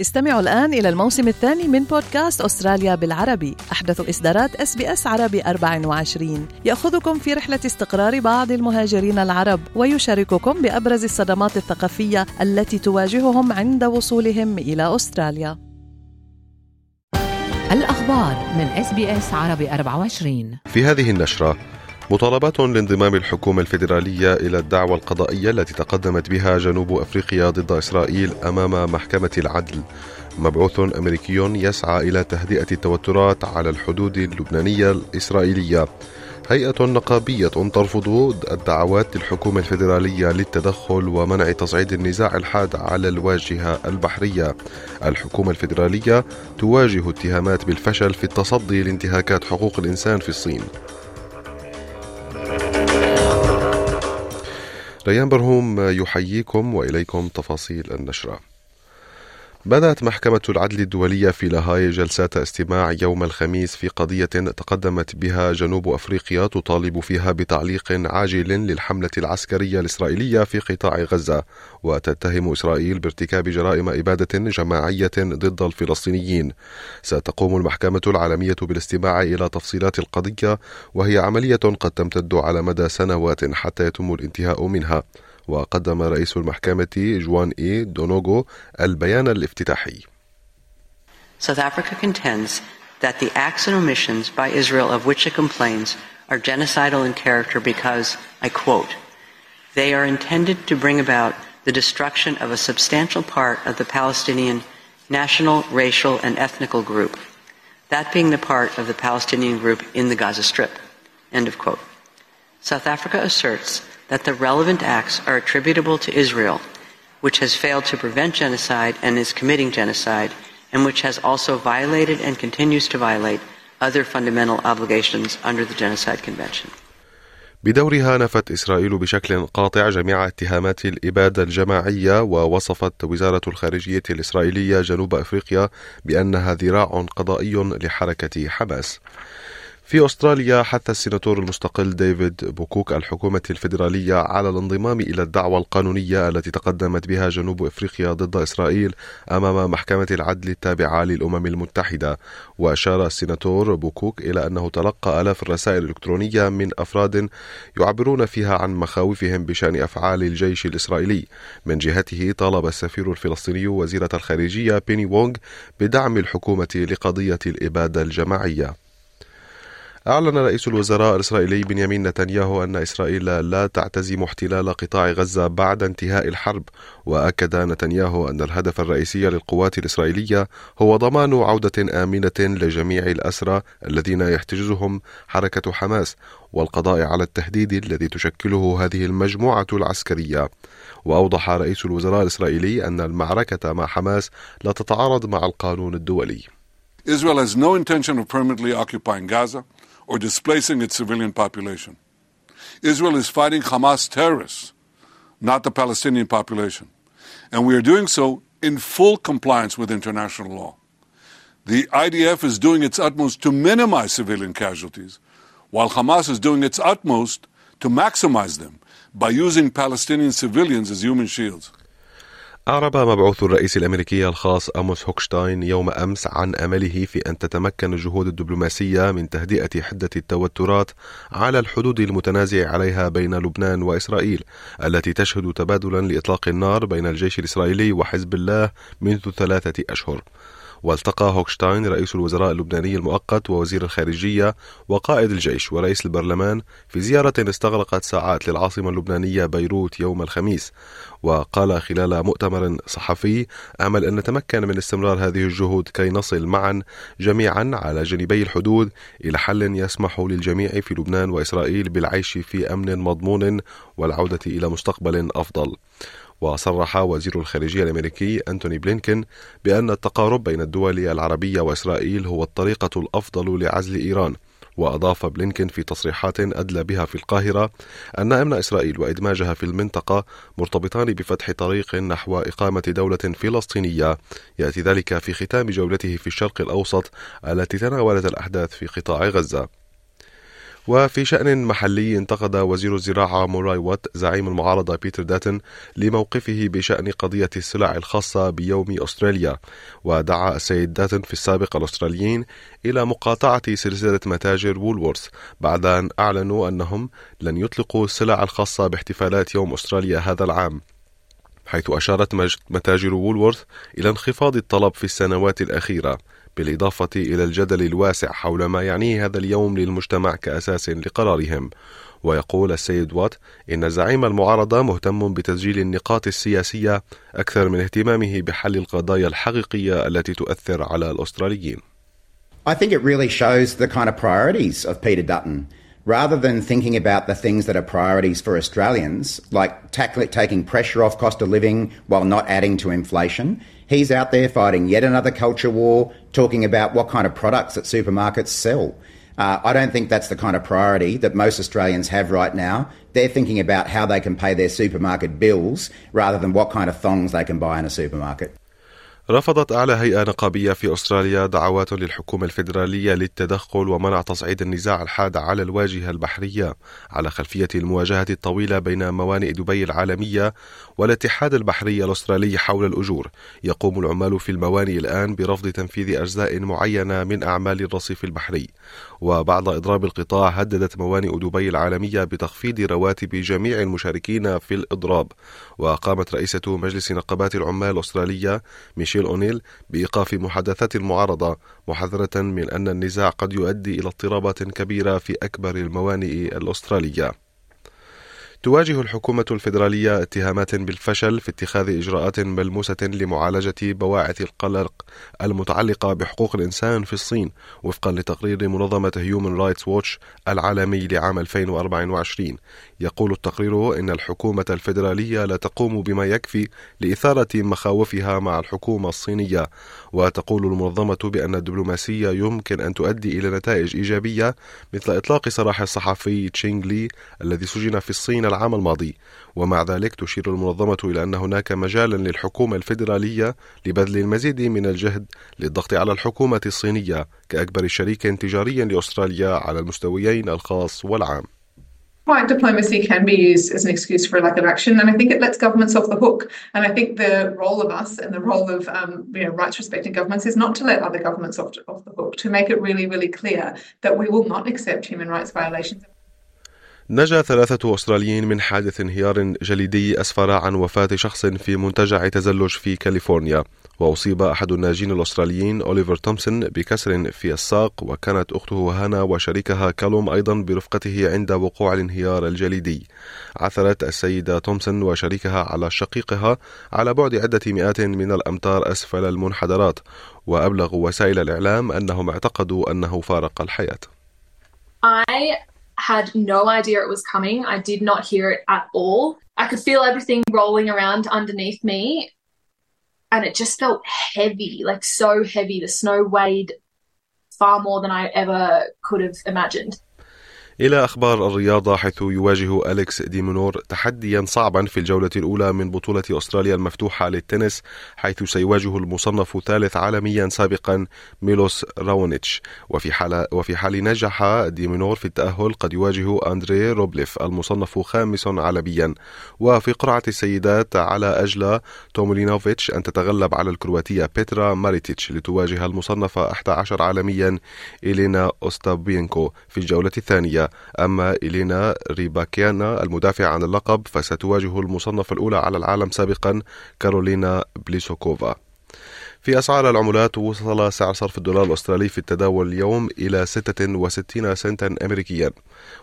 استمعوا الآن إلى الموسم الثاني من بودكاست أستراليا بالعربي. أحدث إصدارات إس بي إس عربي 24 يأخذكم في رحلة استقرار بعض المهاجرين العرب ويشارككم بأبرز الصدمات الثقافية التي تواجههم عند وصولهم إلى أستراليا. الأخبار من إس بي إس عربي 24 في هذه النشرة مطالبات لانضمام الحكومة الفيدرالية إلى الدعوى القضائية التي تقدمت بها جنوب أفريقيا ضد إسرائيل أمام محكمة العدل مبعوث أمريكي يسعى إلى تهدئة التوترات على الحدود اللبنانية الإسرائيلية هيئة نقابية ترفض الدعوات للحكومة الفيدرالية للتدخل ومنع تصعيد النزاع الحاد على الواجهة البحرية. الحكومة الفيدرالية تواجه اتهامات بالفشل في التصدي لانتهاكات حقوق الإنسان في الصين. ريان برهوم يحييكم وإليكم تفاصيل النشرة. بدأت محكمة العدل الدولية في لاهاي جلسات استماع يوم الخميس في قضية تقدمت بها جنوب أفريقيا تطالب فيها بتعليق عاجل للحملة العسكرية الإسرائيلية في قطاع غزة. وتتهم إسرائيل بارتكاب جرائم إبادة جماعية ضد الفلسطينيين. ستقوم المحكمة العالمية بالاستماع إلى تفصيلات القضية وهي عملية قد تمتد على مدى سنوات حتى يتم الانتهاء منها. وقدم رئيس المحكمة جوان إي دونوغو البيان الافتتاحي South Africa contends that the acts and omissions by Israel of which it complains are genocidal in character because, I quote, they are intended to bring about the destruction of a substantial part of the Palestinian national, racial, and ethnical group, that being the part of the Palestinian group in the Gaza Strip. End of quote. South Africa asserts that the relevant acts are attributable to Israel, which has failed to prevent genocide and is committing genocide, and which has also violated and continues to violate other fundamental obligations under the Genocide Convention. بدورها نفت إسرائيل بشكل قاطع جميع اتهامات الإبادة الجماعية ووصفت وزارة الخارجية الإسرائيلية جنوب أفريقيا بأنها ذراع قضائي لحركة حماس. في أستراليا حث السيناتور المستقل ديفيد بوكوك الحكومة الفيدرالية على الانضمام إلى الدعوى القانونية التي تقدمت بها جنوب أفريقيا ضد إسرائيل أمام محكمة العدل التابعة للأمم المتحدة. وأشار السيناتور بوكوك إلى أنه تلقى آلاف الرسائل الإلكترونية من أفراد يعبرون فيها عن مخاوفهم بشأن أفعال الجيش الإسرائيلي. من جهته طالب السفير الفلسطيني وزيرة الخارجية بيني وونغ بدعم الحكومة لقضية الإبادة الجماعية. أعلن رئيس الوزراء الإسرائيلي بنيامين نتنياهو أن إسرائيل لا تعتزم احتلال قطاع غزة بعد انتهاء الحرب وأكد نتنياهو أن الهدف الرئيسي للقوات الإسرائيلية هو ضمان عودة آمنة لجميع الأسرى الذين يحتجزهم حركة حماس والقضاء على التهديد الذي تشكله هذه المجموعة العسكرية وأوضح رئيس الوزراء الإسرائيلي أن المعركة مع حماس لا تتعارض مع القانون الدولي Israel has no intention of permanently occupying Gaza. Or displacing its civilian population. Israel is fighting Hamas terrorists, not the Palestinian population. And we are doing so in full compliance with international law. The IDF is doing its utmost to minimize civilian casualties, while Hamas is doing its utmost to maximize them by using Palestinian civilians as human shields. أعرب مبعوث الرئيس الأمريكي الخاص أموس هوكشتاين يوم أمس عن أمله في أن تتمكن الجهود الدبلوماسية من تهدئة حدة التوترات على الحدود المتنازع عليها بين لبنان وإسرائيل التي تشهد تبادلا لإطلاق النار بين الجيش الإسرائيلي وحزب الله منذ ثلاثة أشهر. والتقى هوكشتاين رئيس الوزراء اللبناني المؤقت ووزير الخارجية وقائد الجيش ورئيس البرلمان في زيارة استغرقت ساعات للعاصمة اللبنانية بيروت يوم الخميس. وقال خلال مؤتمر صحفي أمل أن نتمكن من استمرار هذه الجهود كي نصل معا جميعا على جانبي الحدود إلى حل يسمح للجميع في لبنان وإسرائيل بالعيش في أمن مضمون والعودة إلى مستقبل أفضل. وصرح وزير الخارجية الأمريكي أنتوني بلينكن بأن التقارب بين الدول العربية وإسرائيل هو الطريقة الأفضل لعزل إيران. وأضاف بلينكن في تصريحات أدلى بها في القاهرة أن أمن إسرائيل وإدماجها في المنطقة مرتبطان بفتح طريق نحو إقامة دولة فلسطينية. يأتي ذلك في ختام جولته في الشرق الأوسط التي تناولت الأحداث في قطاع غزة. وفي شأن محلي انتقد وزير الزراعة موراي وات زعيم المعارضة بيتر داتن لموقفه بشأن قضية السلع الخاصة بيوم أستراليا. ودعا السيد داتن في السابق الأستراليين إلى مقاطعة سلسلة متاجر وولورث بعد أن أعلنوا أنهم لن يطلقوا السلع الخاصة باحتفالات يوم أستراليا هذا العام. حيث أشارت متاجر وولورث إلى انخفاض الطلب في السنوات الأخيرة. بالإضافة إلى الجدل الواسع حول ما يعنيه هذا اليوم للمجتمع كأساس لقرارهم ويقول السيد وات إن زعيم المعارضة مهتم بتسجيل النقاط السياسية أكثر من اهتمامه بحل القضايا الحقيقية التي تؤثر على الأستراليين I think it really shows the kind of priorities of Peter Dutton. Rather than thinking about the things that are priorities for Australians, like tackle, taking pressure off cost of living while not adding to inflation, he's out there fighting yet another culture war, talking about what kind of products that supermarkets sell. Uh, I don't think that's the kind of priority that most Australians have right now. They're thinking about how they can pay their supermarket bills rather than what kind of thongs they can buy in a supermarket. رفضت أعلى هيئة نقابية في أستراليا دعوات للحكومة الفيدرالية للتدخل ومنع تصعيد النزاع الحاد على الواجهة البحرية على خلفية المواجهة الطويلة بين موانئ دبي العالمية والاتحاد البحري الأسترالي حول الأجور. يقوم العمال في الموانئ الآن برفض تنفيذ أجزاء معينة من أعمال الرصيف البحري. وبعد إضراب القطاع هددت موانئ دبي العالمية بتخفيض رواتب جميع المشاركين في الإضراب. وقامت رئيسة مجلس نقابات العمال الأسترالية ميشيل أونيل بإيقاف محادثات المعارضة محذرة من أن النزاع قد يؤدي إلى اضطرابات كبيرة في أكبر الموانئ الأسترالية. تواجه الحكومة الفيدرالية اتهامات بالفشل في اتخاذ إجراءات ملموسة لمعالجة بواعث القلق المتعلقة بحقوق الإنسان في الصين وفقا لتقرير منظمة هيومن رايتس ووتش العالمي لعام 2024 يقول التقرير إن الحكومة الفيدرالية لا تقوم بما يكفي لإثارة مخاوفها مع الحكومة الصينية. وتقول المنظمة بأن الدبلوماسية يمكن أن تؤدي إلى نتائج إيجابية مثل إطلاق سراح الصحفي تشينغ لي الذي سجن في الصين العام الماضي. ومع ذلك تشير المنظمة إلى أن هناك مجالا للحكومة الفيدرالية لبذل المزيد من الجهد للضغط على الحكومة الصينية كأكبر شريك تجاري لأستراليا على المستويين الخاص والعام. Quiet diplomacy can be used as an excuse for a lack of action, and I think it lets governments off the hook. And I think the role of us and the role of um, you know, rights respecting governments is not to let other governments off, off the hook, to make it really, really clear that we will not accept human rights violations. نجا ثلاثة أستراليين من حادث انهيار جليدي أسفر عن وفاة شخص في منتجع تزلج في كاليفورنيا. وأصيب أحد الناجين الأستراليين أوليفر تومسون بكسر في الساق وكانت أخته هانا وشريكها كالوم أيضا برفقته عند وقوع الانهيار الجليدي. عثرت السيدة تومسون وشريكها على شقيقها على بعد عدة مئات من الأمتار أسفل المنحدرات. وأبلغوا وسائل الإعلام أنهم اعتقدوا أنه فارق الحياة. I had no idea it was coming. I did not hear it at all. I could feel everything rolling around underneath me and it just felt heavy, like so heavy. The snow weighed far more than I ever could have imagined. إلى أخبار الرياضة حيث يواجه أليكس ديمونور تحديا صعبا في الجولة الأولى من بطولة أستراليا المفتوحة للتنس حيث سيواجه المصنف ثالث عالميا سابقا ميلوس راونيتش. وفي حال وفي حال نجح ديمونور في التأهل قد يواجه أندري روبليف المصنف خامس عالميا. وفي قرعة السيدات على أجلا تومليانوفيتش أن تتغلب على الكرواتية بيترا مارتيتش لتواجه المصنفة 11 عالميا إلينا أوستابينكو في الجولة الثانية. أما إلينا ريباكينا المدافعة عن اللقب فستواجه المصنفة الأولى على العالم سابقا كارولينا بليسكوفا. في أسعار العملات وصل سعر صرف الدولار الأسترالي في التداول اليوم إلى 66 سنتا أمريكيا.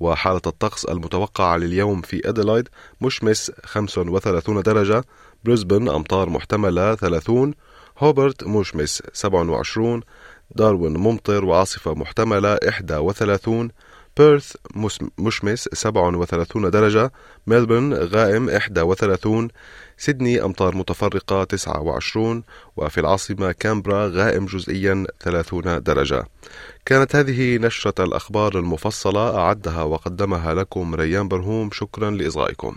وحالة الطقس المتوقعة لليوم في أديلايد مشمس 35 درجة بريسبن أمطار محتملة 30 هوبرت مشمس 27 داروين ممطر وعاصفة محتملة 31 بيرث مشمس 37 درجة ملبورن غائم 31 سيدني أمطار متفرقة 29 وفي العاصمة كامبرا غائم جزئيا 30 درجة. كانت هذه نشرة الأخبار المفصلة أعدها وقدمها لكم ريان برهوم شكرا لإصغائكم.